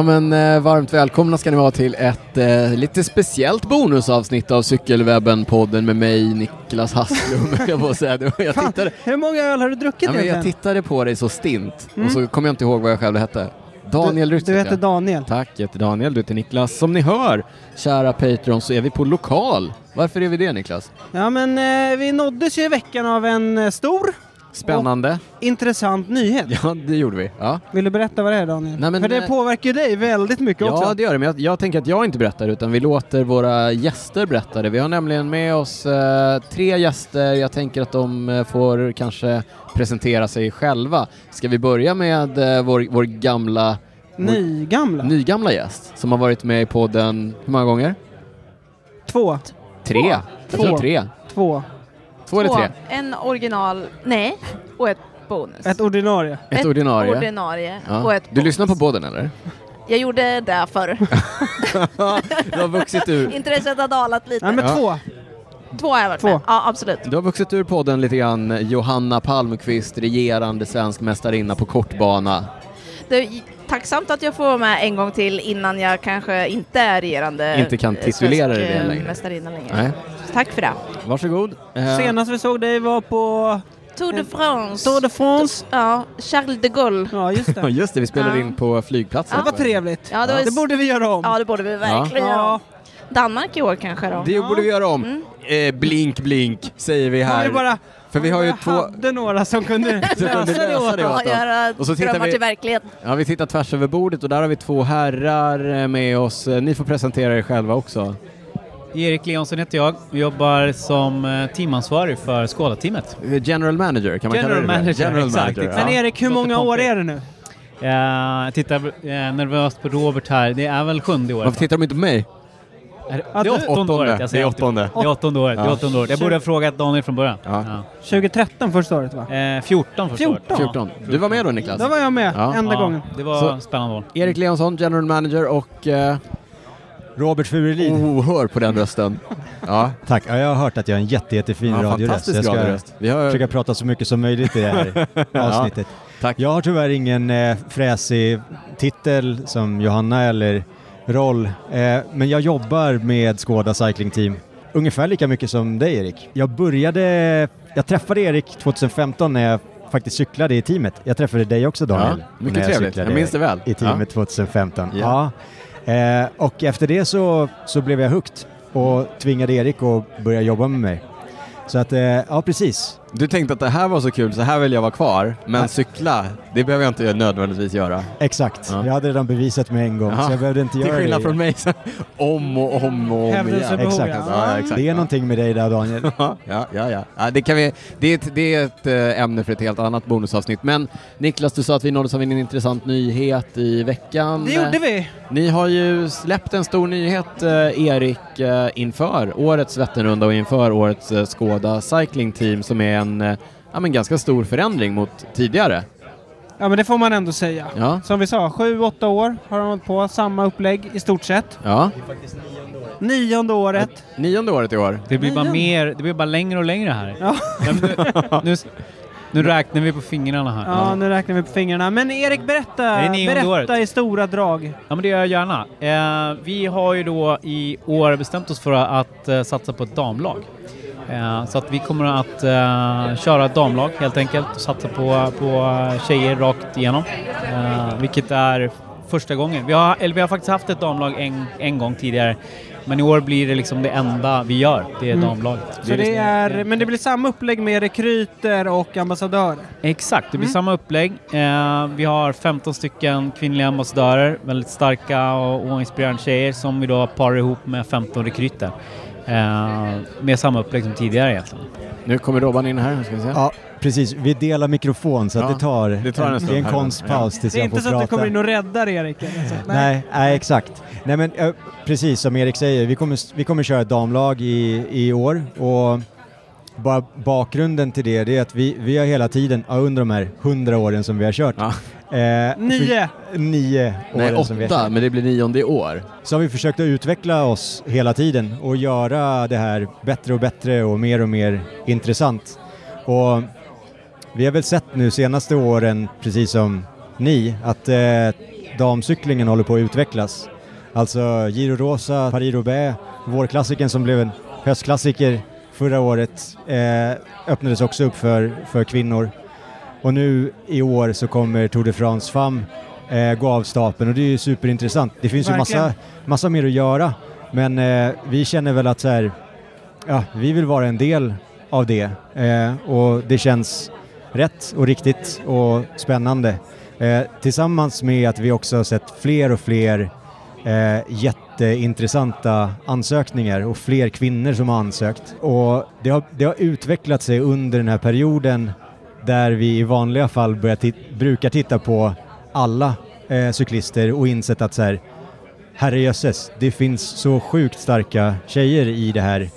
Ja men eh, varmt välkomna ska ni vara till ett eh, lite speciellt bonusavsnitt av Cykelwebben-podden med mig, Niklas Hasslum, jag får säga. Det. Jag, Fan, tittade, hur många öl har du druckit ja, men jag tittade på dig så stint Mm. och så kom jag inte ihåg vad jag själv hette. Daniel du, Rytzik. du heter Daniel. Tack, jag heter Daniel, du heter Niklas. Som ni hör, kära Patreon, så är vi på lokal. Varför är vi det Niklas? Ja men eh, vi nåddes ju i veckan av en eh, stor, Spännande. intressant nyhet. Ja, det gjorde vi. Ja. Vill du berätta vad det är Daniel? Nej, men, För det eh, påverkar ju dig väldigt mycket Ja, också. det gör det, men jag, jag tänker att jag inte berättar utan vi låter våra gäster berätta det. Vi har nämligen med oss eh, tre gäster, jag tänker att de eh, får kanske presentera sig själva. Ska vi börja med eh, vår, vår gamla, Nygamla. nygamla gäst som har varit med i podden, hur många gånger? Två. Tre? Jag tror Två. tre. Två. Två eller tre? En original, nej, och ett bonus. Ett ordinarie. Ett ordinarie. ordinarie Ja. och ett Du bonus. lyssnar på podden eller? Jag gjorde det förr. du har vuxit ur, Intresset har dalat lite. Nej men Ja. två. Två har jag varit Två. med. Ja, absolut. du har vuxit ur podden lite grann, Johanna Palmqvist, regerande svensk mästarinna på kortbana. Är tacksamt att jag får vara med en gång till innan jag kanske inte är regerande Inte kan titulera dig det eh, längre. mästarinna längre. Nej. Tack för det. Varsågod. Eh, Senast vi såg dig var på Tour de France. Tour de France. Ja, Charles de Gaulle. Ja just Ja det. just det, vi spelade Ja. in på flygplatsen. Det var trevligt. Ja, det, var Det borde vi göra om. Ja, det borde vi verkligen göra. Ja. Danmark i år kanske då? Det borde vi göra om. Mm. Eh, blink blink säger vi Om här. vi bara, För vi har ju två... hade några som kunde lösa det åt oss. göra Och så tittar drömmar vi- till verklighet. Ja, vi tittar tvärs över bordet och där har vi två herrar eh, med oss. Eh, Ni får presentera er själva också. Erik Leonsson heter jag och jobbar som eh, teamansvarig för Skåda-teamet. Eh, General manager kan man General kalla det. manager, General exakt, manager. exakt. Men. Erik, hur många år är det nu? Jag tittar nervöst på Robert här. Det är väl sjunde året? Varför tittar de inte på mig? Är det, Ja, det är åttonde Åttonde. året. Jag säger Det är åttonde. Det är åttonde året. Det är Ja. åttonde året. Jag borde ha frågat Daniel från början. Ja. 2013 första året va? Eh, 14 första året. 14. 14. Du var med då Niklas? Där var jag med, Ja. enda Ja, gången. Det var Så- spännande år. Erik Leonsson, general manager och... Eh, Robert Furulid. oh, hör på den rösten. Ja, Tack. Ja, jag har hört att jag har en jätte, jättefin ja radioröst. fantastisk Jag ska radioröst. Vi har... försöka prata så mycket som möjligt i det här avsnittet. Tack. Jag har tyvärr ingen eh, fräsig titel som Johanna eller roll, eh, men jag jobbar med Skåda Cycling Team ungefär lika mycket som dig Erik. Jag började, jag träffade Erik 2015 när jag faktiskt cyklade i teamet. Jag träffade dig också Daniel. Ja, mycket jag trevligt. Jag minns det väl. I teamet 2015. Ja. Ja. Eh, och efter det så, så blev jag hooked och tvingade Erik att börja jobba med mig. Så att, eh, ja precis. Du tänkte att det här var så kul, så här vill jag vara kvar. Men Nej. cykla, det behöver jag inte nödvändigtvis göra. Exakt. Ja. Jag hade redan bevisat mig en gång Ja. så jag behövde inte Till göra skillnad det. från mig, så om och om och om igen. Exakt. ja. Exakt. Det är någonting med dig där Daniel. Ja, ja, ja. ja det, kan vi, det, är ett, det är ett eh, ämne för ett helt annat bonusavsnitt. Men Niklas, du sa att vi nåddes av en intressant nyhet i veckan. Det gjorde vi. Ni har ju släppt en stor nyhet, eh, Erik, eh, inför årets Vätternrunda och inför årets Skåda Cycling Team som är en eh, ja, men ganska stor förändring mot tidigare. Ja men det får man ändå säga. Ja, Som vi sa, sju, åtta år har de hållit på, samma upplägg i stort sett. ja. Nionde året. Nionde året i år. Det blir bara mer, det blir bara längre och längre här. Ja. Ja, nu, nu, nu räknar vi på fingrarna här. Ja, nu räknar vi på fingrarna. Men Erik, berätta, berätta året. i stora drag. Ja men det gör jag gärna. Eh, vi har ju då i år bestämt oss för att eh, satsa på ett damlag. Eh, så att vi kommer att eh, köra ett damlag helt enkelt och satsa på, på tjejer rakt igenom. Eh, vilket är första gången. Vi har, eller vi har faktiskt haft ett damlag en, en gång tidigare. Men i år blir det liksom det enda vi gör, det är Mm. damlaget. Så det liksom- är, men det blir samma upplägg med rekryter och ambassadörer. Exakt, det blir Mm. samma upplägg. Eh, vi har 15 stycken kvinnliga ambassadörer, väldigt starka och, och inspirerande tjejer som vi då parar ihop med 15 rekryter. Eh, med samma upplägg som tidigare egentligen. Nu kommer Robban in här, ska vi se. Ja, precis. Vi delar mikrofon så att Ja, det tar, det tar en stund det är en här. konstpaus tills Det är jag inte får så att du prata. kommer in och räddar Erik. eller så. Nej, nej, exakt. Nej men eh, precis som Erik säger, vi kommer, vi kommer köra ett damlag i, i år och bara bakgrunden till det, det är att vi, vi har hela tiden, under de här hundra åren som vi har kört, Ja. eh, Nio! för- nio Nej, åren som vi har åtta, men det blir nionde år. så har vi försökt att utveckla oss hela tiden och göra det här bättre och bättre och mer och mer intressant. Och vi har väl sett nu senaste åren, precis som ni, att eh, damcyklingen håller på att utvecklas. Alltså Giro Rosa, Paris-Roubaix, vårklassiken som blev en höstklassiker förra året eh, öppnades också upp för, för kvinnor. Och nu i år så kommer Tour de France Femme eh, gå av stapeln och det är ju superintressant. Det finns Verkligen. ju massa, massa mer att göra men eh, vi känner väl att så här, ja, vi vill vara en del av det eh, och det känns rätt och riktigt och spännande. Eh, tillsammans med att vi också har sett fler och fler eh, jätteintressanta ansökningar och fler kvinnor som har ansökt. Och det har, det har utvecklat sig under den här perioden där vi i vanliga fall börjar tit- brukar titta på alla eh, cyklister och insett att så här, herrejösses, det finns så sjukt starka tjejer i det här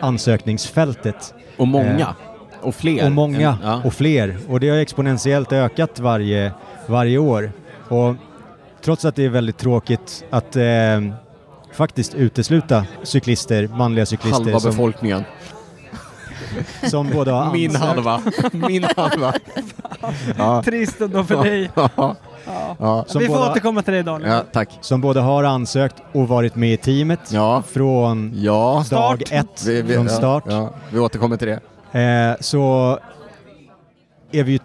ansökningsfältet. Och många. och fler. Och många än- ja. och fler. Och det har exponentiellt ökat varje, varje år. Och trots att det är väldigt tråkigt att eh, faktiskt utesluta cyklister, manliga cyklister Halva som, befolkningen. som både har Min ansökt- halva. Min halva. Ja. Trist ändå för dig. Ja. Ja. Vi får båda- återkomma till det Daniel. ja, tack. som både har ansökt och varit med i teamet Ja. från Ja. Start. dag ett, Vi, vi, från ja, start. Ja, vi återkommer till det. Eh, så är vi,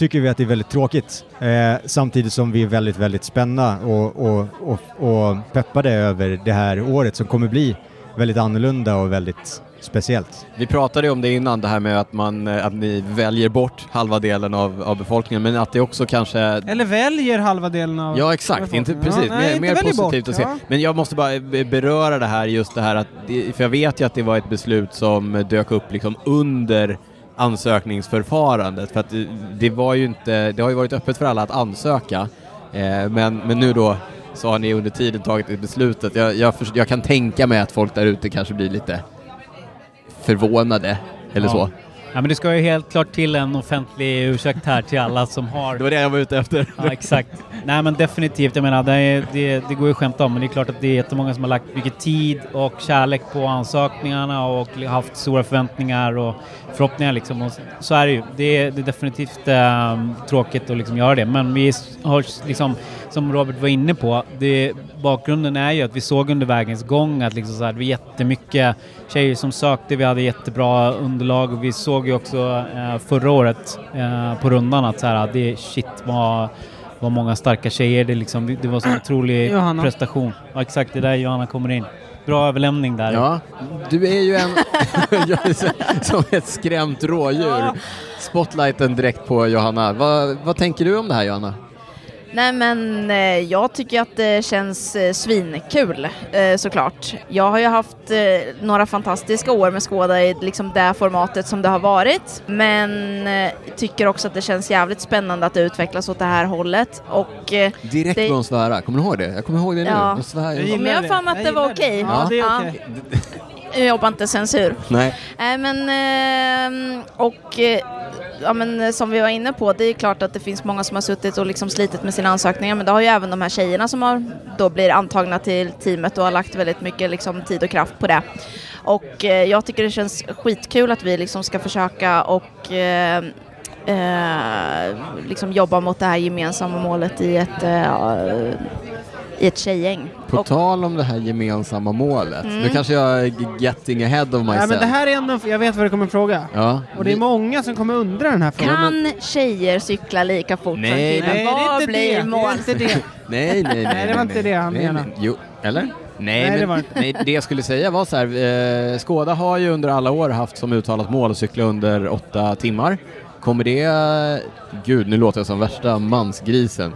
tycker vi att det är väldigt tråkigt. Eh, samtidigt som vi är väldigt, väldigt spända och, och, och, och peppade över det här året som kommer bli väldigt annorlunda och väldigt speciellt. Vi pratade ju om det innan, det här med att, man, eh, att ni väljer bort halva delen av, av befolkningen, men att det också kanske... Eller väljer halva delen av Ja exakt, inte, precis. Ja, nej, mer inte mer positivt bort, att se. ja. Men jag måste bara beröra det här, just det här att, för jag vet ju att det var ett beslut som dök upp liksom under ansökningsförfarandet, för att det, var ju inte, det har ju varit öppet för alla att ansöka, eh, men, men nu då så har ni under tiden tagit det beslutet. Jag, jag, förs- jag kan tänka mig att folk där ute kanske blir lite förvånade, eller Ja. så. Ja, men det ska ju helt klart till en offentlig ursäkt här till alla som har... Det var det jag var ute efter. Ja, exakt. Nej men definitivt, jag menar det, det, det går ju att skämta om men det är klart att det är jättemånga som har lagt mycket tid och kärlek på ansökningarna och haft stora förväntningar och förhoppningar liksom. Och så är det ju. Det är, det är definitivt ehm, tråkigt att liksom göra det men vi har liksom, som Robert var inne på, det, bakgrunden är ju att vi såg under vägens gång att liksom så här, det var jättemycket tjejer som sökte, vi hade jättebra underlag och vi såg ju också eh, förra året eh, på rundan att så här, det shit vad vad många starka tjejer. Det, liksom, det var så otrolig Johanna. prestation. Ja, exakt, det är där Johanna kommer in. Bra överlämning där. Ja, du är ju en... Som ett skrämt rådjur. Spotlighten direkt på Johanna. Vad, vad tänker du om det här Johanna? Nej men eh, jag tycker att det känns eh, svinkul eh, såklart. Jag har ju haft några fantastiska år med Skåda i liksom det formatet som det har varit. Men tycker också att det känns jävligt spännande att det utvecklas åt det här hållet. Och Direkt Det- hon svära. Kommer du ihåg det? Jag kommer ihåg det nu. Ja. Svär ju. Jag men jag har det. för mig att det var okej. Ja, är Ja. Jag jobbar inte censur. Nej. Nej men, ehm, och eh, ja, men eh, som vi var inne på, det är klart att det finns många som har suttit och liksom slitit med sina ansökningar men det har ju även de här tjejerna som har, då blir antagna till teamet och har lagt väldigt mycket liksom, tid och kraft på det. Och eh, jag tycker det känns skitkul att vi liksom ska försöka och eh, eh, liksom jobba mot det här gemensamma målet i ett, i ett tjejgäng. På Och- tal om det här gemensamma målet. Mm. Nu kanske jag är getting ahead of myself. Nej, men det här är ändå, jag vet vad du kommer fråga. Ja. Och det är många som kommer undra den här frågan. Kan tjejer cykla lika fort Nej, som killar? Nej, det är Vad inte blir det. Det mål? är inte det. Nej, nej, nej. Nej, det var inte det han menade. Jo, eller? Nej, Nej, men, det var inte. nej, det jag skulle säga var så här, eh, Skåda har ju under alla år haft som uttalat mål att cykla under åtta timmar. Kommer det, gud nu låter jag som värsta mansgrisen.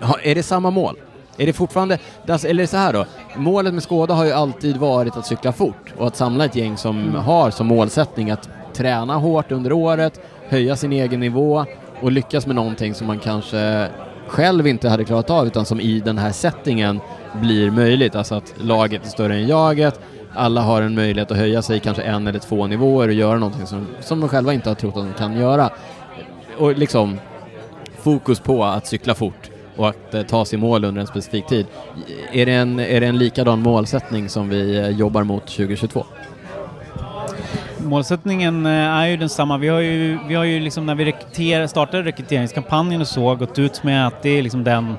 Ha, är det samma mål? Är det fortfarande, alltså, eller så här då, målet med Skåda har ju alltid varit att cykla fort och att samla ett gäng som har som målsättning att träna hårt under året, höja sin egen nivå och lyckas med någonting som man kanske själv inte hade klarat av utan som i den här settingen blir möjligt. Alltså att laget är större än jaget, alla har en möjlighet att höja sig kanske en eller två nivåer och göra någonting som, som de själva inte har trott att de kan göra. Och liksom fokus på att cykla fort och att eh, ta sig mål under en specifik tid. Är det en, är det en likadan målsättning som vi eh, jobbar mot 2022? Målsättningen eh, är ju densamma. Vi har ju, vi har ju liksom när vi rekryterar, startade rekryteringskampanjen och så gått ut med att det är liksom den,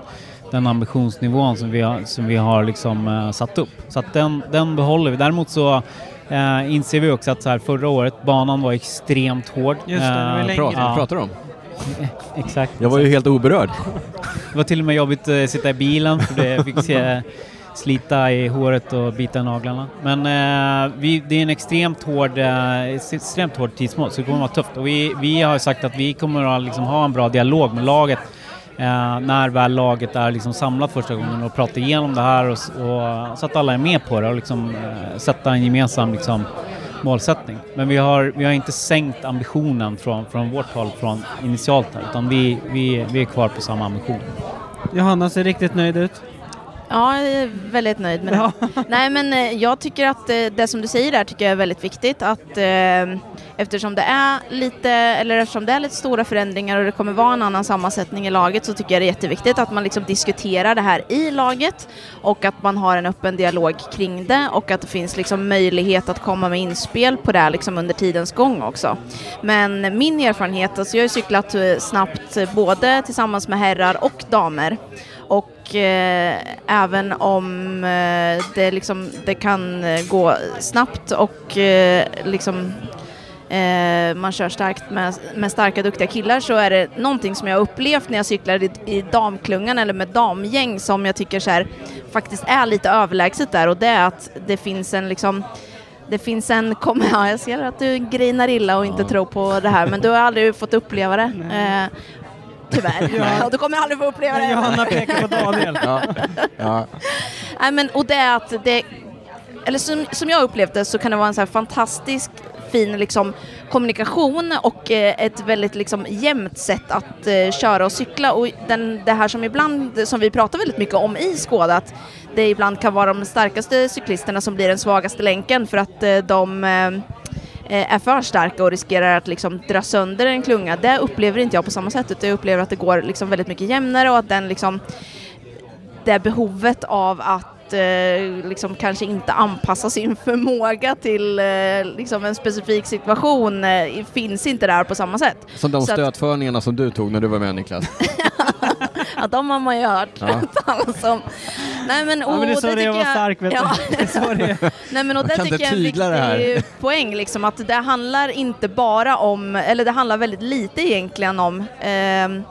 den ambitionsnivån som vi har, som vi har liksom, eh, satt upp. Så att den, den behåller vi. Däremot så eh, inser vi också att så här, förra året, banan var extremt hård. Just det, det var Eh, länge. Pratar, Ja. pratar om? Exakt. Jag var ju helt oberörd. Det var till och med jobbigt att eh, sitta i bilen för det fick se, slita i håret och bita naglarna. Men eh, vi, det är en extremt hård, eh, extremt hård tidsmål så det kommer att vara tufft. Och vi, vi har sagt att vi kommer att liksom ha en bra dialog med laget eh, när väl laget är liksom samlat första gången och pratar igenom det här och, och, så att alla är med på det och liksom, eh, sätta en gemensam liksom, målsättning. Men vi har, vi har inte sänkt ambitionen från, från vårt håll från initialt här, utan vi, vi, vi är kvar på samma ambition. Johanna ser riktigt nöjd ut. Ja, jag är väldigt nöjd med det. Nej, men eh, jag tycker att eh, det som du säger där tycker jag är väldigt viktigt att eh, eftersom det är lite, eller eftersom det är lite stora förändringar och det kommer vara en annan sammansättning i laget så tycker jag det är jätteviktigt att man liksom diskuterar det här i laget och att man har en öppen dialog kring det och att det finns liksom möjlighet att komma med inspel på det här liksom under tidens gång också. Men min erfarenhet, alltså jag har cyklat snabbt både tillsammans med herrar och damer och eh, även om eh, det, liksom, det kan eh, gå snabbt och eh, liksom, eh, man kör starkt med, med starka duktiga killar så är det någonting som jag har upplevt när jag cyklar i, i damklungan eller med damgäng som jag tycker så här, faktiskt är lite överlägset där. Och det är att det finns en liksom det finns en, kom, ja, jag ser att du grinar illa och inte tror på det här men du har aldrig fått uppleva det. Eh, tyvärr. Ja. du kommer aldrig få uppleva det. Johanna pekar på Daniel. Ja. Ja. Nej, men, och det är att det, eller som, som jag upplevt det så kan det vara en så här fantastisk fin liksom, kommunikation och eh, ett väldigt liksom, jämnt sätt att eh, köra och cykla och den, det här som ibland, som vi pratar väldigt mycket om i Skåda, att det ibland kan vara de starkaste cyklisterna som blir den svagaste länken för att eh, de eh, Eh, är för starka och riskerar att liksom dra sönder en klunga. Det upplever inte jag på samma sätt utan jag upplever att det går liksom väldigt mycket jämnare och att den liksom det behovet av att eh, liksom kanske inte anpassa sin förmåga till eh, liksom en specifik situation eh, finns inte där på samma sätt. Som de Så att- stötförningarna som du tog när du var med Niklas. Ja, de har man ju hört Ja. talas om. Nej men, Ja, men det är så det är att vara stark, vet du. ja. Är. Nej men och Man det tycker jag är en viktig poäng liksom att det handlar inte bara om, eller det handlar väldigt lite egentligen om ehm,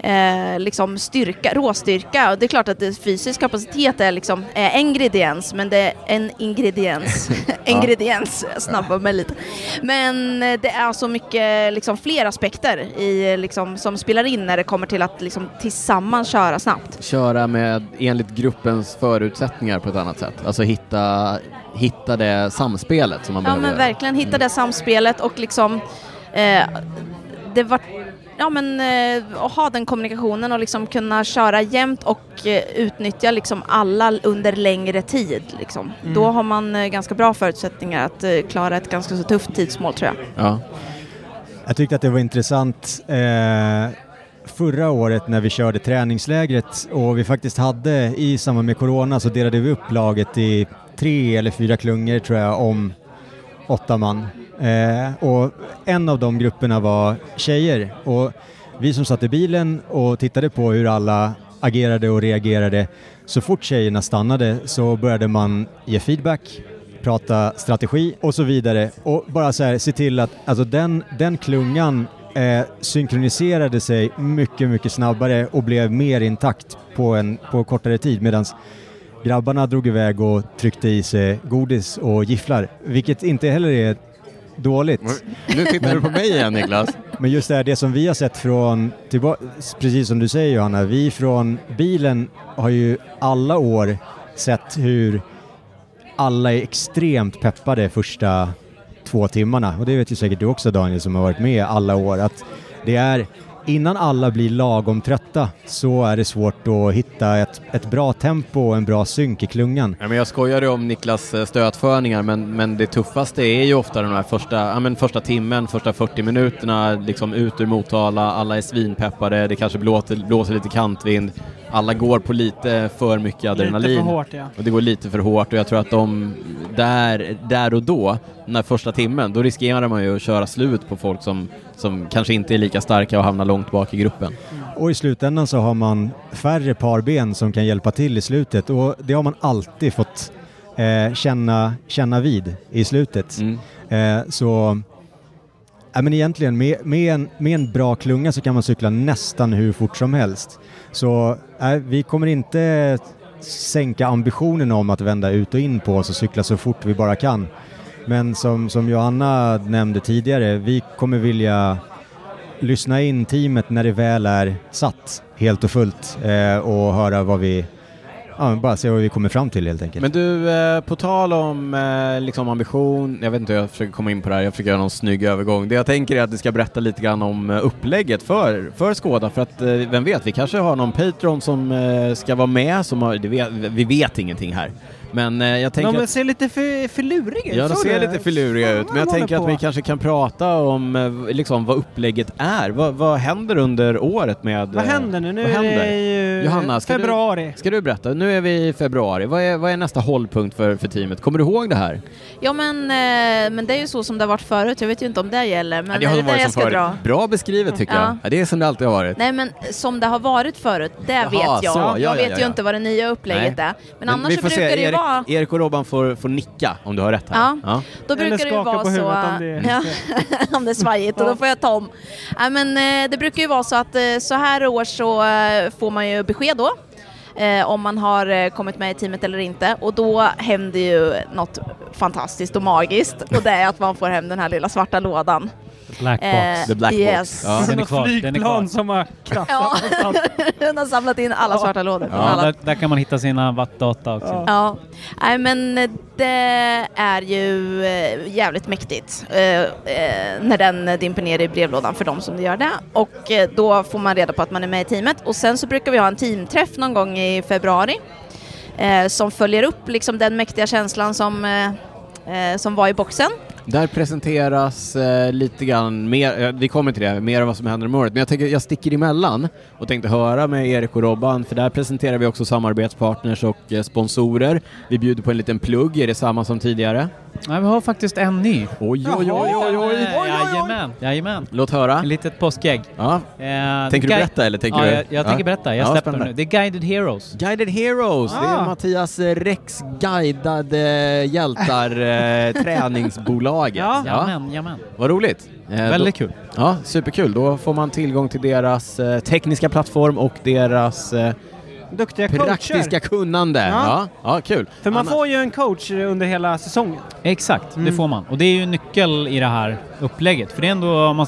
Eh, liksom styrka, råstyrka. Och det är klart att det, fysisk kapacitet är liksom är en ingrediens, men det är en ingrediens. ingrediens, jag snabbar mig lite. Men eh, det är så mycket liksom, fler aspekter i, liksom, som spelar in när det kommer till att liksom, tillsammans köra snabbt. Köra med enligt gruppens förutsättningar på ett annat sätt. Alltså hitta, hitta det samspelet som man Ja behöver men göra. verkligen hitta det samspelet och liksom eh, det var Ja men eh, att ha den kommunikationen och liksom kunna köra jämt och eh, utnyttja liksom alla under längre tid liksom. Då har man eh, ganska bra förutsättningar att eh, klara ett ganska så tufft tidsmål tror jag. Ja. Jag tyckte att det var intressant eh, förra året när vi körde träningslägret och vi faktiskt hade i samband med corona så delade vi upp laget i tre eller fyra klungor tror jag om åtta man. Eh, och en av de grupperna var tjejer. Och vi som satt i bilen och tittade på hur alla agerade och reagerade så fort tjejerna stannade så började man ge feedback prata strategi och så vidare. Och bara så här se till att alltså den, den klungan eh, synkroniserade sig mycket, mycket snabbare och blev mer intakt på en på kortare tid medan grabbarna drog iväg och tryckte i sig godis och gifflar, vilket inte heller är dåligt. Nu tittar du på mig igen Niklas. Men just det här, det som vi har sett från, precis som du säger Johanna, vi från bilen har ju alla år sett hur alla är extremt peppade första två timmarna. Och det vet ju säkert du också Daniel som har varit med alla år, att det är innan alla blir lagom trötta så är det svårt att hitta ett, ett bra tempo och en bra synk i klungan. Ja, men jag skojade om Niklas eh, stötförningar, men, men det tuffaste är ju ofta den här första, ja, men första timmen, första 40 minuterna, liksom ut ur Motala, alla är svinpeppade, det kanske blåter, blåser lite kantvind, alla går på lite för mycket adrenalin. Lite för hårt ja. Och det går lite för hårt och jag tror att de där, där och då, den här första timmen, då riskerar man ju att köra slut på folk som, som kanske inte är lika starka och hamnar långt bak i gruppen. och i slutändan så har man färre parben som kan hjälpa till i slutet och det har man alltid fått eh, känna, känna vid i slutet. Mm. Eh, så Ja, men egentligen med, med, en, med en bra klunga så kan man cykla nästan hur fort som helst. Så äh, vi kommer inte sänka ambitionen om att vända ut och in på oss och cykla så fort vi bara kan. Men som, som Johanna nämnde tidigare, vi kommer vilja lyssna in teamet när det väl är satt helt och fullt eh, och höra vad vi, ja, bara se vad vi kommer fram till helt enkelt. Men du, eh, på tal om eh, liksom ambition, jag vet inte hur jag försöker komma in på det här, jag försöker göra någon snygg övergång. Det jag tänker är att du ska berätta lite grann om eh, upplägget för, för Skåda, för att eh, vem vet, vi kanske har någon Patreon som eh, ska vara med, som har, det vet, vi vet ingenting här. Men eh, jag tänker De att ser lite för, förluriga ut. Ja, de ser lite filuriga ut, men jag tänker att vi kanske kan prata om eh, liksom, vad upplägget är. Vad, vad händer under året med... Vad eh, händer nu? Nu vad är händer? det ju Johanna, ska februari. Du, ska du berätta? Nu är vi i februari. Vad är, vad är nästa hållpunkt för, för teamet? Kommer du ihåg det här? Ja men, eh, men det är ju så som det har varit förut, jag vet ju inte om det gäller. Men Ja, det har är varit som dra? förut. Bra beskrivet tycker Ja. jag. Ja, det är som det alltid har varit. Nej men som det har varit förut, det Jaha, vet jag. så. Ja, jag ja, vet ja, ju inte vad det nya upplägget Nej. är. Men, annars vi så brukar se. det ju Erik, vara... Erik och Robban får, får nicka om du har rätt här. Ja. Då Eller brukar det ju skaka vara på så... huvudet om det är- ja, om det är svajigt och då får jag ta om. Nej, men eh, det brukar ju vara så att eh, så här år så eh, får man ju besked då. Eh, om man har eh, kommit med i teamet eller inte och då händer ju något fantastiskt och magiskt och det är att man får hem den här lilla svarta lådan. Black box. Eh, The black box. yes. Ja. Den är kvar, den är kvar. som har krasat Ja. Den har samlat in alla svarta lådor. Ja, alla Där, där kan man hitta sina wattdata också. Ja. Ja, nej men det är ju eh, jävligt mäktigt eh, eh, när den dimper ner i brevlådan för de som gör det. Och eh, då får man reda på att man är med i teamet och sen så brukar vi ha en teamträff någon gång i februari eh, som följer upp liksom den mäktiga känslan som, eh, eh, som var i boxen. Där presenteras eh, lite grann mer, eh, vi kommer till det, mer av vad som händer om året, men jag tänker jag sticker emellan och tänkte höra med Erik och Robban, för där presenterar vi också samarbetspartners och eh, sponsorer. Vi bjuder på en liten plugg, är det samma som tidigare? Nej, vi har faktiskt en ny. Oj, oj, oj, oj, oj. Jajamän, jajamän. Låt höra. Ett litet påskägg. Ja. Eh, Tänker du berätta eller tänker ja, du? Jag, jag tänker berätta, jag Ja, släpper den nu. Det är Guided Heroes. Guided Heroes, det är Ah. Mattias eh, Rex guidade hjältar eh, träningsbolaget. Ja. Jajamän, jajamän. Vad roligt. Eh, Väldigt då, kul. Ja, superkul. Då får man tillgång till deras eh, tekniska plattform och deras eh, Duktiga praktiska coacher. kunnande. Ja. Ja. Ja, kul. För man Anna- får ju en coach under hela säsongen. Exakt, det Mm. får man. Och det är ju en nyckel i det här upplägget. För det är ändå, om man,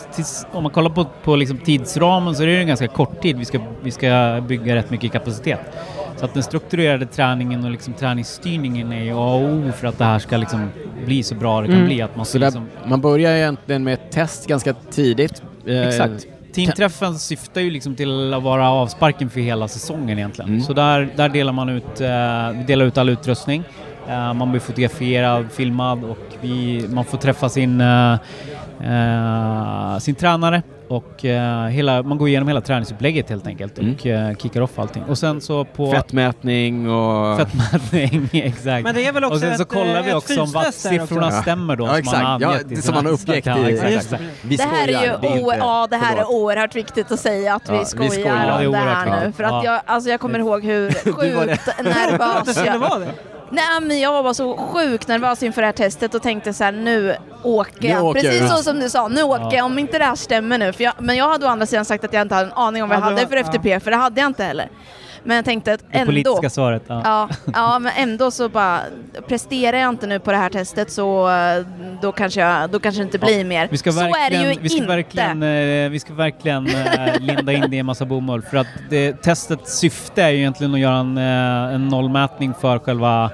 om man kollar på, på liksom tidsramen så är det ju en ganska kort tid vi ska, vi ska bygga rätt mycket kapacitet. Så att den strukturerade träningen och liksom träningsstyrningen är ju A och O för att det här ska liksom bli så bra det kan Mm. bli. Att man Så ska där, liksom, man börjar egentligen med ett test ganska tidigt. Eh, Exakt. Teamträffen syftar ju liksom till att vara avsparken för hela säsongen egentligen. Mm. Så där, där delar man ut, eh, delar ut all utrustning. Eh, man blir fotograferad, filmad och vi, man får träffa sin, eh, eh, sin tränare och eh, hela, man går igenom hela träningsupplägget helt enkelt Mm. och eh, kickar off allting. Och sen så på Fettmätning och... fettmätning, exakt. Men det är väl också och sen så ett, kollar eh, vi ett också om wattsiffrorna också. stämmer då Ja, som exakt. man Ja, det som man har uppgett Ja, i- exakt. Vi det här är ju, skojar, det är ja, det här är oerhört viktigt att säga att Ja, vi vi skojar skojar. om Ja, det är det här nu. För att Ja. jag, alltså jag kommer ihåg hur sjukt nervös jag. Nej men jag var bara så sjukt nervös inför det här testet och tänkte så här nu åker Nu jag. åker Precis jag. så som du sa, nu åker Ja. jag om inte det här stämmer nu. För jag, men jag hade å andra sidan sagt att jag inte hade en aning om vad jag Ja, du hade för FTP, för det hade jag inte heller. Men jag tänkte att Det ändå, politiska svaret. Ja. ja, ja men ändå så bara, presterar jag inte nu på det här testet så då kanske, jag, då kanske det inte blir mer. Vi ska så är det ju vi ska inte. verkligen, eh, vi ska verkligen eh, linda in det i en massa bomull för att det, testets syfte är ju egentligen att göra en, eh, en nollmätning för själva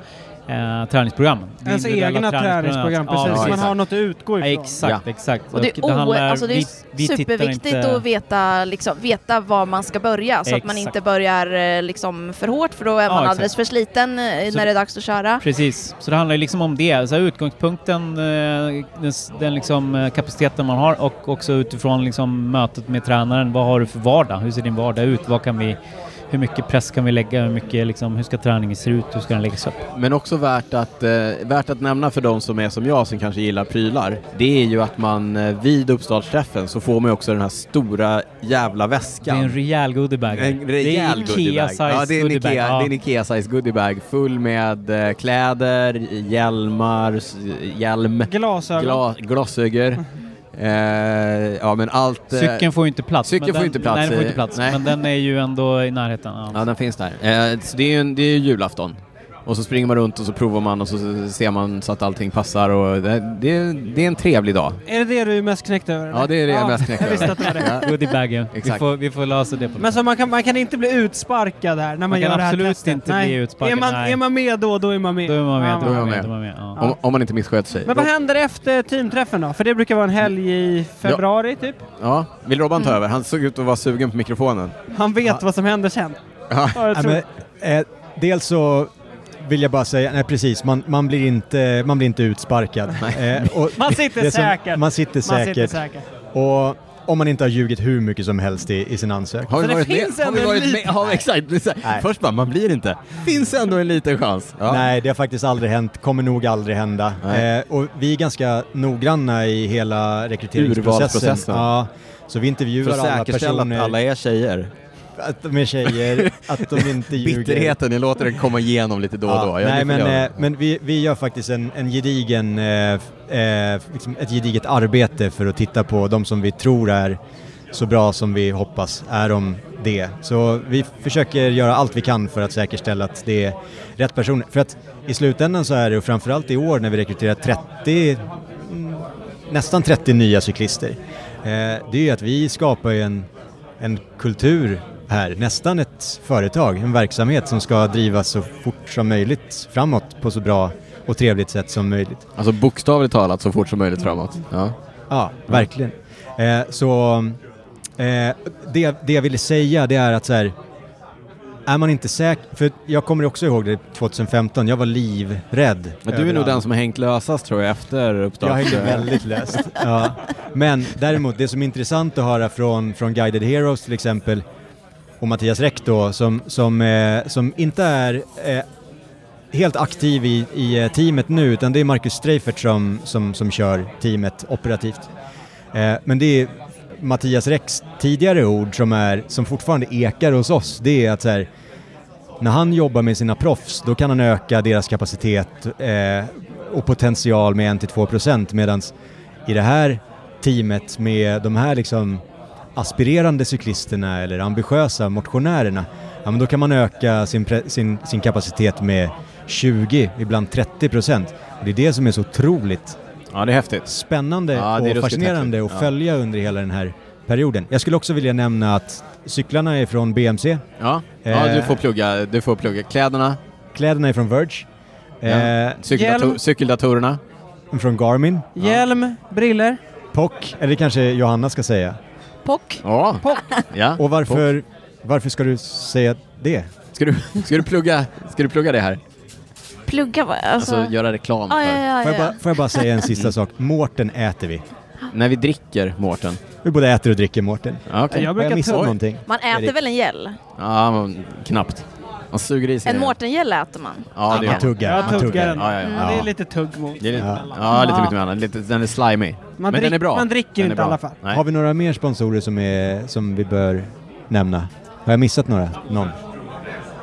eh, träningsprogrammen. Det Ens egna träningsprogram, precis. Ja, så man exakt. har något att utgå Ja, ifrån. exakt, exakt. Och det är, o- handlar- alltså det är vi- superviktigt inte- att veta, liksom, veta var man ska börja så att man Exakt. inte börjar eh, liksom, för hårt för då är man exakt. alldeles för sliten eh, Så när det är dags att köra. Precis, så det handlar liksom om det. Så här, utgångspunkten, eh, den, den liksom kapaciteten man har och också utifrån liksom mötet med tränaren. Vad har du för vardag? Hur ser din vardag ut? Vad kan vi, hur mycket press kan vi lägga, hur, mycket, liksom, hur ska träningen se ut, hur ska den läggas upp? Men också värt att, eh, värt att nämna för de som är som jag som kanske gillar prylar, det är ju att man eh, vid uppstartsträffen så får man ju också den här stora jävla Det är väskan. en rejäl goodiebag. En det rejäl är goodiebag. Ikea-size Ja, det är en. Ikea, Ja. det är en Ikea-size goodiebag full med eh, kläder, hjälmar, hjälm, Glasögon. gla, glasögon. Eh, ja men allt... eh, Cykeln får ju inte plats. cykeln får den, inte plats Nej, den får inte plats. nej. Men den är ju ändå i närheten. Ja. Ja, den finns där. Eh, så det är ju en, det är ju julafton. Och så springer man runt och så provar man och så ser man så att allting passar och det, det, det är en trevlig dag. Är det det du är mest knäckt över? eller? Ja, det är det jag är mest knäckt Jag visste över. att det var det. Goodiebagen. Vi Exakt. får, vi får lösa det på Men så man kan, man kan inte bli utsparkad här när man, Man gör kan det här absolut testet? inte nej. bli utsparkad, Är man, nej. är man med då, då är man med. Då är man med. Ja, Då är man man med. med. Då är man med. Ja. Om, om man inte missköter sig. Men vad händer efter teamträffen då? För det brukar vara en helg i februari typ. Ja, vill Robban ta över? Han såg ut att vara sugen på mikrofonen. Han vet vad som händer sen. Ja. Ja, Ja, men, eh, dels så vill jag bara säga, nej precis, man, man, blir, inte, man blir inte utsparkad. Och Man sitter det som- säkert. Man sitter Man säkert. sitter säkert. Och om man inte har ljugit hur mycket som helst i, i sin ansökan. Har Så vi det varit finns med? Har vi varit med? Ja, exakt. Nej. Först bara, man blir inte. Finns ändå en liten chans. Ja. Nej, det har faktiskt aldrig hänt, kommer nog aldrig hända. Eh, och vi är ganska noggranna i hela rekryteringsprocessen. Urvalsprocessen. Ja, så vi För intervjuar att alla säkerställa personer, att alla är tjejer. Att de är tjejer, att de inte ljuger. Bitterheten, jag låter den komma igenom lite då och då. Ja, Jag nej, men, eh, men vi, vi gör faktiskt en, en gedigen, eh, eh, liksom ett gediget arbete för att titta på de som vi tror är så bra som vi hoppas är de det. Så vi försöker göra allt vi kan för att säkerställa att det är rätt personer. För att i slutändan så är det, och framförallt i år när vi rekryterar 30, mm, nästan 30 nya cyklister, eh, det är ju att vi skapar ju en, en kultur här, nästan ett företag, en verksamhet som ska drivas så fort som möjligt framåt på så bra och trevligt sätt som möjligt. Alltså bokstavligt talat så fort som möjligt framåt. Ja. Ja, verkligen. Eh, så eh, det, det jag ville säga det är att så här, är man inte säker, för jag kommer också ihåg det 2015, jag var livrädd. Men du är nog den som har hängt lösast tror jag efter uppstart. Jag hängde väldigt löst. Ja. Men däremot, det som är intressant att höra från, från Guided Heroes till exempel, och Mattias Räck då, som, som, eh, som inte är eh, helt aktiv i, i eh, teamet nu, utan det är Marcus Streifert som, som, som kör teamet operativt. Eh, men det är Mattias Räcks tidigare ord som, är, som fortfarande ekar hos oss, det är att så här, när han jobbar med sina proffs, då kan han öka deras kapacitet eh, och potential med 1-2% medan i det här teamet med de här liksom aspirerande cyklisterna eller ambitiösa motionärerna, ja men då kan man öka sin, sin, sin kapacitet med 20, ibland 30%. Och det är det som är så otroligt Ja, det är häftigt. spännande Ja, det är och fascinerande häftigt. att Ja. följa under hela den här perioden. Jag skulle också vilja nämna att cyklarna är från BMC, Ja, ja Eh. du, får plugga, du får plugga. Kläderna, kläderna är från Verge, Ja. eh, cykeldator- cykeldatorerna. från Garmin, Hjälm, briller. POC, eller kanske Johanna ska säga. Pock. Ja. ja. Och varför, varför ska du säga det? Ska du, ska, du plugga, ska du plugga det här? Plugga va? Alltså, Alltså göra reklam ja, för. ja, ja, Får jag, ja. bara, får jag bara säga en sista sak? Mårten äter vi. När vi dricker, Mårten. Vi både äter och dricker Mårten. Ja, okej. Jag Har brukar jag missat någonting? Man äter Erik. väl en gäll? Ja, men knappt. Man suger i sig En det. Mårtengäll äter man. Ja, det Man är tuggar. Jag man tuggar den. Ja, ja, ja. Mm, Det är lite tugg mot. det är lite, Ja. ja. lite Ja. mycket mer. Lite, den är slimy. Man, men drick, den är bra. man dricker Den är inte i bra. alla fall. Nej. Har vi några mer sponsorer som, är, som vi bör nämna? Har jag missat några? Någon?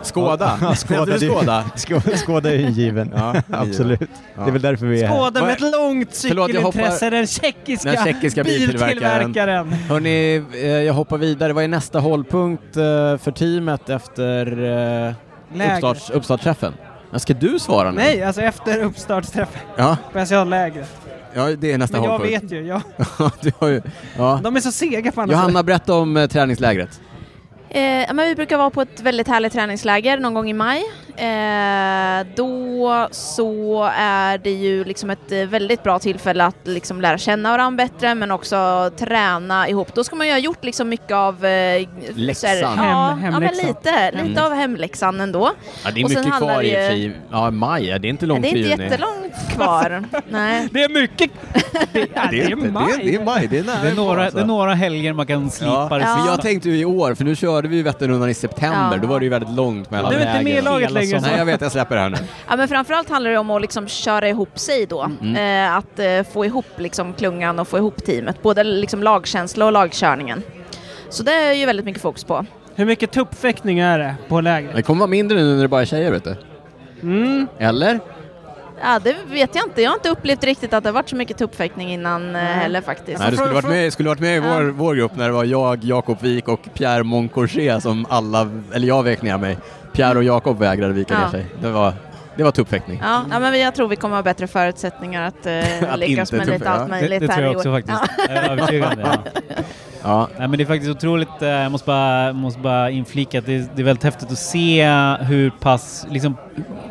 Skåda. Ja, Skåda, det Skåda. Skå- Skåda är ju given. Ja, Absolut. Ja. Det är väl därför vi är här. Skåda med ett långt jag cykelintresse, den tjeckiska, Den tjeckiska biltillverkaren. biltillverkaren. Hörni, eh, jag hoppar vidare. Vad är nästa hållpunkt eh, för teamet efter eh, uppstarts, uppstartsträffen? Ja, ska du svara nu? Nej, alltså efter uppstartsträffen Ja, på SCA-lägret. ja det är nästa Men jag hållpunkt. vet ju, jag, du har ju ja. de är så sega på andra Johanna, berätta om eh, träningslägret. Eh, men vi brukar vara på ett väldigt härligt träningsläger någon gång i maj. Eh, då så är det ju liksom ett eh, väldigt bra tillfälle att liksom lära känna varandra bättre men också träna ihop. Då ska man ju ha gjort liksom mycket av... Eh, Läxan. här- Hem- ja, ja, men hemläxan. lite, lite Mm. av hemläxan ändå. Ja, det är Och mycket kvar i ju-. Ja, maj, ja, det är inte långt det är till inte juni. jättelångt kvar. Nej. Det är mycket! Det, ja, det är maj! Det är, det är maj, det är nära Det är, några, alltså. det är några helger man kan slipa Ja. det Ja. Men jag tänkte ju i år, för nu körde vi ju Vätternrundan i september, Ja. då var det ju väldigt långt mellan Du är inte med i laget längre. Nej, jag vet, jag släpper det här nu. Ja, men framförallt handlar det om att liksom köra ihop sig då. Mm. Eh, att eh, få ihop liksom klungan och få ihop teamet. Både liksom lagkänsla och lagkörningen. Så det är ju väldigt mycket fokus på. Hur mycket tuppfäktning är det på lägret? Det kommer vara mindre nu när det bara är tjejer, vet du. Mm. Eller? Ja, det vet jag inte. Jag har inte upplevt riktigt att det har varit så mycket tuppfäktning innan eh, heller faktiskt. Nej, du skulle varit med, skulle varit med i Ja. vår, vår grupp när det var jag, Jakob Wik och Pierre Moncorché som alla, eller jag vek ner mig. Pierre och Jakob vägrade vika Ja. ner sig. Det var, det var tuppfäktning. Ja, ja, men jag tror vi kommer ha bättre förutsättningar att, eh, Att lyckas inte med lite tuffa, allt ja. Det, möjligt det tror här jag i också år. faktiskt. Jag är övertygad om det. Ja. Ja. Nej, men det är faktiskt otroligt, eh, jag måste bara, måste bara inflika att det, det är väldigt häftigt att se hur pass, liksom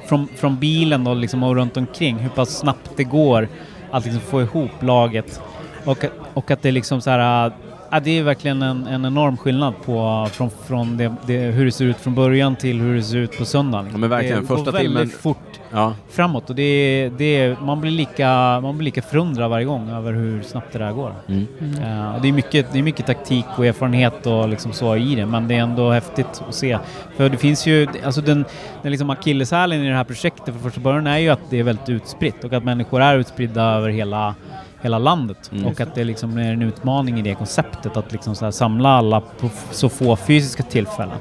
från, från bilen då, liksom, och runt omkring, hur pass snabbt det går att liksom få ihop laget. Och, och att det liksom så här, ja, det är verkligen en, en enorm skillnad på, från, från det, det, hur det ser ut från början till hur det ser ut på söndagen. Ja, men verkligen. Det Första går väldigt timmen- fort ja. framåt och det, det, man, blir lika, man blir lika förundrad varje gång över hur snabbt det där går. Mm. Ja, och det, är mycket, det är mycket taktik och erfarenhet och liksom så i det, men det är ändå häftigt att se. För det finns ju, alltså den, den liksom akilleshälen i det här projektet från första början är ju att det är väldigt utspritt och att människor är utspridda över hela, hela landet. Mm. Och att det liksom är en utmaning i det konceptet att liksom så här samla alla på så få fysiska tillfällen.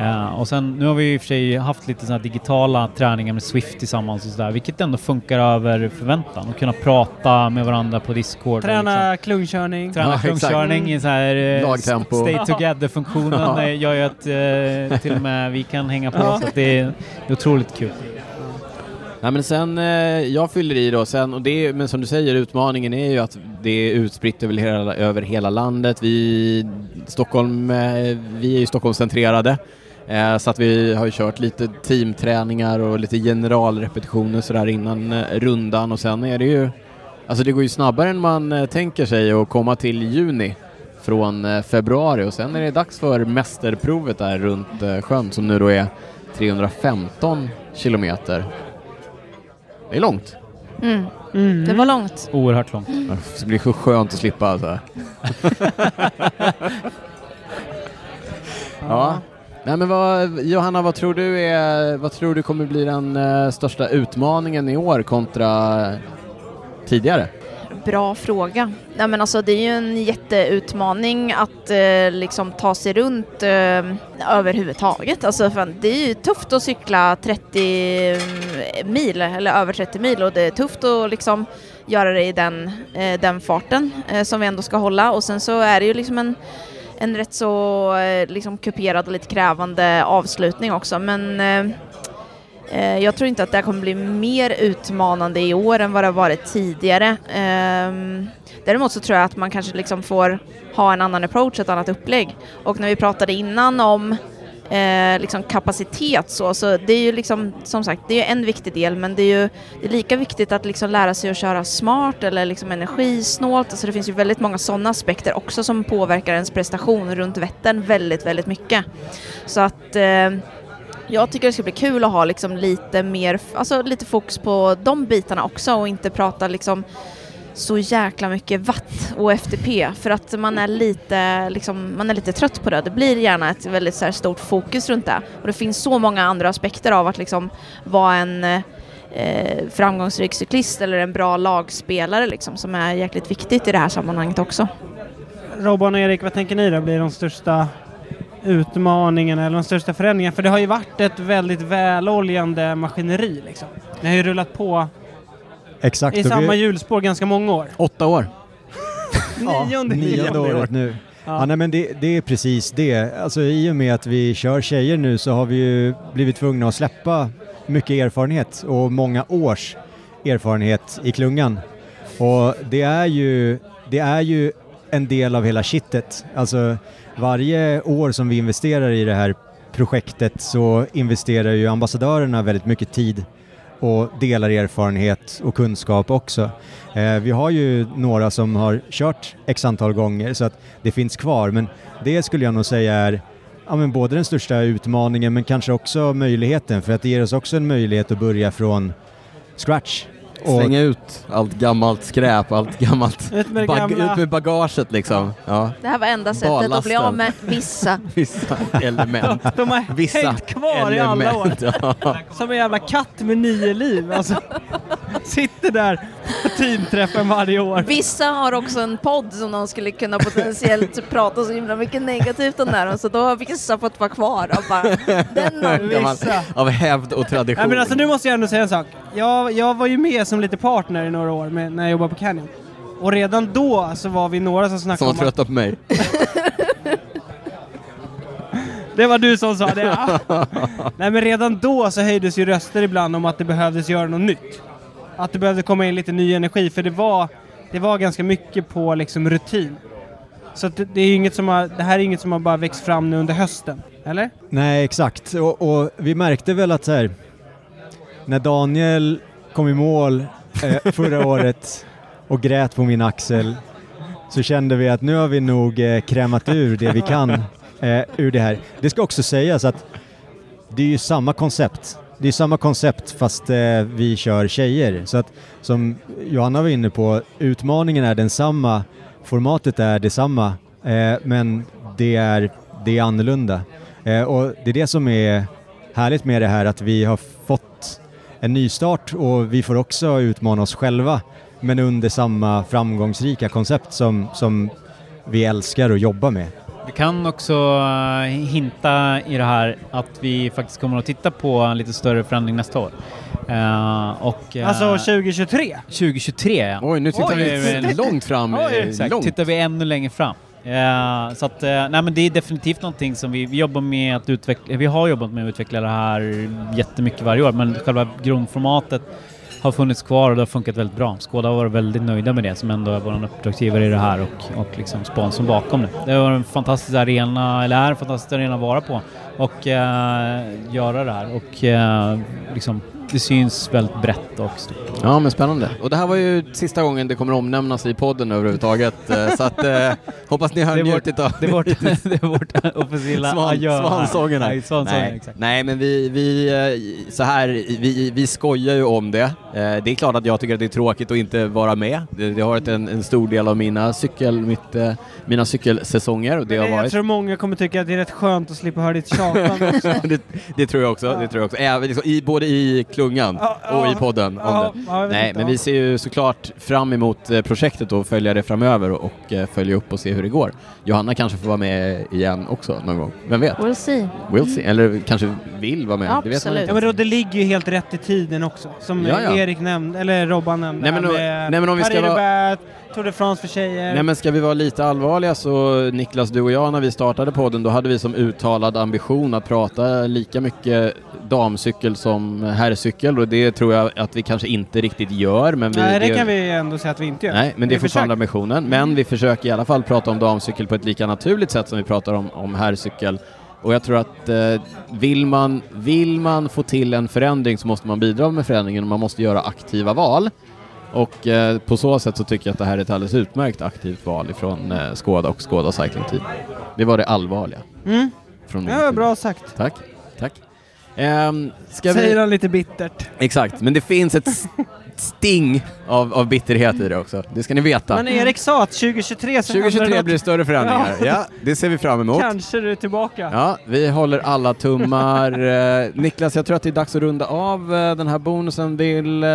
Ja, och sen, nu har vi ju i och för sig haft lite sådana digitala träningar med Swift tillsammans och sådär, vilket ändå funkar över förväntan. Och kunna prata med varandra på Discord. och liksom- Träna klungkörning. Träna Ja, exakt. klungkörning i så här eh, Lagtempo. stay together-funktionen Ja. eh, gör ju att eh, till och med vi kan hänga på Ja. så att det är, det är otroligt kul. Nej men sen, eh, jag fyller i då sen, och det, men som du säger, utmaningen är ju att det är utspritt över hela, över hela landet. Vi, Stockholm, eh, vi är ju Stockholmscentrerade, eh, så att vi har ju kört lite teamträningar och lite generalrepetitioner sådär innan eh, rundan och sen är det ju, alltså det går ju snabbare än man eh, tänker sig att komma till juni från eh, februari och sen är det dags för mästerprovet där runt eh, sjön som nu då är 315 kilometer. Det är långt. Mm. Mm. Det var långt. Oerhört långt. Det blir så skönt att slippa alltså. ja. Nej men vad, Johanna, vad tror du är, vad tror du kommer bli den eh, största utmaningen i år kontra tidigare? Bra fråga. Nej, men alltså, det är ju en jätteutmaning att eh, liksom ta sig runt eh, överhuvudtaget. Alltså, fan, det är ju tufft att cykla 30 mm, mil eller över 30 mil och det är tufft att liksom göra det i den, eh, den farten eh, som vi ändå ska hålla och sen så är det ju liksom en en rätt så eh, liksom kuperad och lite krävande avslutning också men Eh, Eh, jag tror inte att det här kommer bli mer utmanande i år än vad det har varit tidigare. Ehm, däremot så tror jag att man kanske liksom får ha en annan approach, ett annat upplägg. Och när vi pratade innan om eh, liksom kapacitet så, så det är ju liksom, som sagt, det är en viktig del men det är ju det är lika viktigt att liksom lära sig att köra smart eller liksom energisnålt. Alltså det finns ju väldigt många sådana aspekter också som påverkar ens prestation runt Vättern väldigt, väldigt mycket. Så att eh, jag tycker det ska bli kul att ha liksom lite mer, alltså lite fokus på de bitarna också och inte prata liksom så jäkla mycket watt och FTP för att man är lite, liksom, man är lite trött på det. Det blir gärna ett väldigt så här, stort fokus runt det. Och det finns så många andra aspekter av att liksom vara en eh, framgångsrik cyklist eller en bra lagspelare liksom, som är jäkligt viktigt i det här sammanhanget också. Robban och Erik, vad tänker ni då blir de största utmaningarna eller de största förändringarna? För det har ju varit ett väldigt väloljande maskineri liksom. Det har ju rullat på Exakt. i samma vi, hjulspår ganska många år. Åtta år. Nionde, nionde året nu. Ja. Ja. nej, men det, det är precis det. Alltså, I och med att vi kör tjejer nu så har vi ju blivit tvungna att släppa mycket erfarenhet och många års erfarenhet i klungan. Och det är ju, det är ju en del av hela kittet. Alltså varje år som vi investerar i det här projektet så investerar ju ambassadörerna väldigt mycket tid och delar erfarenhet och kunskap också. Eh, vi har ju några som har kört x antal gånger så att det finns kvar men det skulle jag nog säga är ja, men både den största utmaningen men kanske också möjligheten för att det ger oss också en möjlighet att börja från scratch. Och Slänga ut allt gammalt skräp, allt gammalt... Ut med Bag- gamla. Ut med bagaget liksom. Ja. Det här var enda sättet att bli av med vissa. Vissa element. De har Vissa hängt kvar i alla år. element. Ja. Som en jävla katt med nio liv. Alltså, sitter där på teamträffen varje år. Vissa har också en podd som de skulle kunna potentiellt prata så himla mycket negativt om där så då har vissa fått vara kvar och bara den Vissa. Av hävd och tradition. Nej, men alltså, nu måste jag ändå säga en sak. Jag, jag var ju med som lite partner i några år med, när jag jobbade på Canyon. Och redan då så var vi några som Som snackade var om att trötta på mig. Det var du som sa det. Nej men redan då så höjdes ju röster ibland om att det behövdes göra något nytt. Att det behövde komma in lite ny energi för det var, det var ganska mycket på liksom rutin. Så att det, det, är inget som har, det här är inget som har bara växt fram nu under hösten. Eller? Nej, exakt. Och, och vi märkte väl att så här, när Daniel kom i mål eh, förra året och grät på min axel så kände vi att nu har vi nog eh, krämat ur det vi kan eh, ur det här. Det ska också sägas att det är ju samma koncept. Det är samma koncept fast eh, vi kör tjejer. Så att som Johanna var inne på, utmaningen är densamma, formatet är detsamma, eh, men det är, det är annorlunda. Eh, och det är det som är härligt med det här, att vi har fått en nystart och vi får också utmana oss själva, men under samma framgångsrika koncept som, som vi älskar att jobba med. Vi kan också eh, hinta i det här att vi faktiskt kommer att titta på en lite större förändring nästa år. Eh, och, eh, Alltså 2023? 2023 ja. Oj, nu tittar Oj. vi långt fram. Oj, Exakt, långt. tittar vi ännu längre fram. Eh, så att, eh, nej men det är definitivt någonting som vi, vi jobbar med att utveckla, vi har jobbat med att utveckla det här jättemycket varje år, men själva grundformatet har funnits kvar och det har funkat väldigt bra. Skåda har varit väldigt nöjda med det som ändå är vår uppdragsgivare i det här och, och liksom sponsorn bakom det. Det var en fantastisk arena, eller är en fantastisk arena att vara på och uh, göra det här och liksom det syns väldigt brett och stort. Ja, men spännande. Och det här var ju sista gången det kommer omnämnas i podden överhuvudtaget, eh, så att eh, hoppas ni har njutit av Det är vårt, det är vårt officiella Svan, adjö svansången här. Nej, svansången, Nej. exakt. Nej, men vi, vi, eh, så här, vi, vi skojar ju om det. Eh, Det är klart att jag tycker att det är tråkigt att inte vara med. Det, det har varit en, en stor del av mina, cykel, mitt, mina cykelsäsonger och det har jag varit tror många kommer tycka att det är rätt skönt att slippa höra ditt tjatande också. det, det tror jag också. Det tror jag också. Även, liksom, i, både i klungan Ja, och i podden. Om det. Nej, inte, men vi ser ju såklart fram emot eh, projektet och följa det framöver och, eh, följa upp och se hur det går. Johanna kanske får vara med igen också någon gång. Vem vet? We'll see. We'll see. Eller kanske vill vara med. Det vet man Absolut. Ja, inte. men då, det ligger ju helt rätt i tiden också, som Ja, ja. Erik nämnde, eller Robban nämnde. Nej, men med nej, men om vi ska Paris-Roubaix, Tour de France för tjejer. Nej men ska vi vara lite allvarliga så Niklas, du och jag när vi startade podden då hade vi som uttalad ambition att prata lika mycket damcykel som herrcykel och det tror jag att vi kanske inte riktigt gör men vi... Nej, det kan vi ändå säga att vi inte gör. Nej, men det är fortfarande ambitionen. Men vi försöker i alla fall prata om damcykel på ett lika naturligt sätt som vi pratar om, om herrcykel. Och jag tror att eh, vill, man, vill man få till en förändring så måste man bidra med förändringen och man måste göra aktiva val. Och eh, på så sätt så tycker jag att det här är ett alldeles utmärkt aktivt val ifrån eh, Skoda och Skoda Cycling Team. Det var det allvarliga. Mm. Från min Ja, sida. bra sagt. Tack, tack. Ehm, ska Säger vi... han lite bittert. Exakt, men det finns ett s- sting av, av bitterhet i det också. Det ska ni veta. Men Erik sa att 2023 så händer 2023 något. blir det större förändringar. Ja. Ja. det ser vi fram emot. Kanske du är tillbaka. Ja, vi håller alla tummar. Eh, Niklas, jag tror att det är dags att runda av eh, den här bonusen. Vill, eh,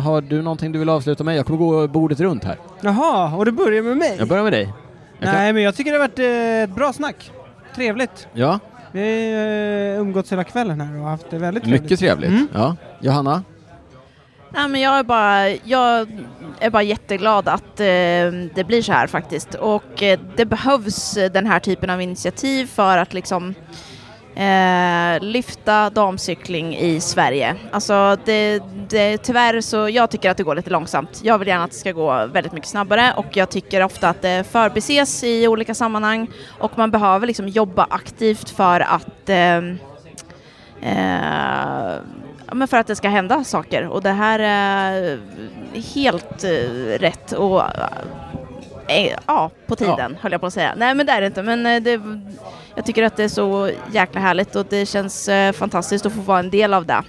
har du någonting du vill avsluta med? Jag kommer gå bordet runt här. Jaha, och du börjar med mig? Jag börjar med dig. Jag kan- Nej, men jag tycker det har varit ett bra snack. Trevligt. Ja, Vi har umgåtts hela kvällen här och haft det väldigt trevligt. mycket trevligt. Mm. Ja. Johanna? Nej, men jag, är bara, jag är bara jätteglad att eh, det blir så här faktiskt. Och eh, det behövs den här typen av initiativ för att liksom eh, lyfta damcykling i Sverige. Alltså det, det, tyvärr så, jag tycker att det går lite långsamt. Jag vill gärna att det ska gå väldigt mycket snabbare och jag tycker ofta att det förbises i olika sammanhang och man behöver liksom jobba aktivt för att eh, Eh, ja, men för att det ska hända saker och det här är helt eh, rätt och eh, ja, på tiden höll jag på att säga. Nej men det är det inte men eh, det, jag tycker att det är så jäkla härligt och det känns eh, fantastiskt att få vara en del av det.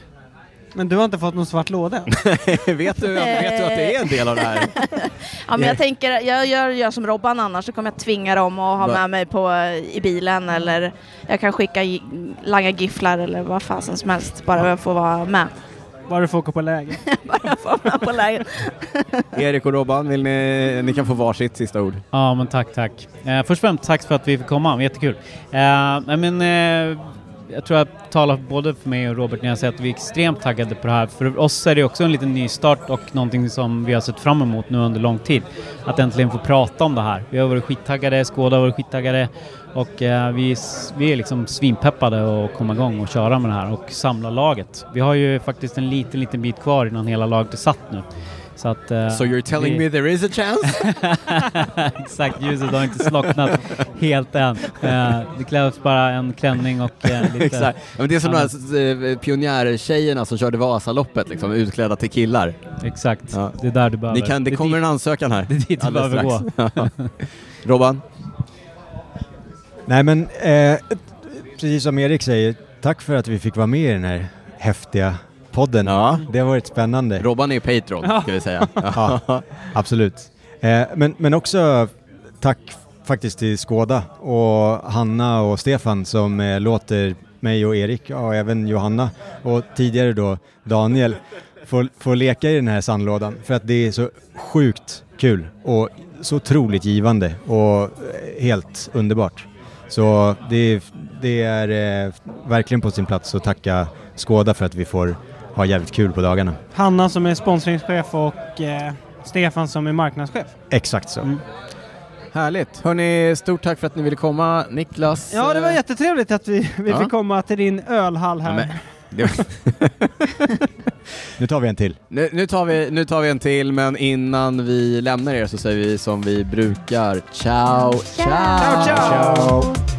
Men du har inte fått någon svart låda? vet, du, vet du att det är en del av det här? Ja, men jag tänker, jag gör, gör som Robban annars så kommer jag tvinga dem att ha Va? med mig på, i bilen eller jag kan skicka langa gifflar eller vad fasen som helst bara jag får vara med. Bara du får åka på läger. bara jag får med på läget. Erik och Robban, vill ni, ni kan få varsitt sista ord. Ja, men tack, tack. Eh, först och främst tack för att vi fick komma, jättekul. Eh, men, eh, jag tror jag talar både för mig och Robert när jag säger att vi är extremt taggade på det här. För oss är det också en liten nystart och någonting som vi har sett fram emot nu under lång tid. Att äntligen få prata om det här. Vi har varit skittaggade, Skåda har varit skittaggade och eh, vi, vi är liksom svinpeppade att komma igång och köra med det här och samla laget. Vi har ju faktiskt en liten, liten bit kvar innan hela laget är satt nu. Så att, eh, So you're telling vi- me there is a chance? Exakt, ljuset har inte slocknat helt än. Eh, det krävs bara en klänning och eh, lite... Exakt. Ja, men det är som de här pionjärtjejerna som körde Vasaloppet, liksom, utklädda till killar. Exakt, Ja. det är där du behöver. Ni kan, det är kommer dit- en ansökan här. Det är dit du behöver strax. Robban? Nej men, eh, precis som Erik säger, tack för att vi fick vara med i den här häftiga podden. Ja. Det har varit spännande. Robban är Patreon, Ja. ska vi säga. Ja, absolut. Eh, men, men också tack faktiskt till Skåda och Hanna och Stefan som eh, låter mig och Erik och även Johanna och tidigare då Daniel få, få leka i den här sandlådan för att det är så sjukt kul och så otroligt givande och helt underbart. Så det, det är eh, verkligen på sin plats att tacka Skåda för att vi får ha jävligt kul på dagarna. Hanna som är sponsringschef och eh, Stefan som är marknadschef. Exakt så. Härligt. Hörni, stort tack för att ni ville komma. Niklas? Ja, det var eh, jättetrevligt att vi, vi Ja. fick komma till din ölhall här. Ja, men, det, Nu tar vi en till. nu, nu, tar vi, nu tar vi en till, men innan vi lämnar er så säger vi som vi brukar. Ciao, ciao! Ciao, ciao! Ciao!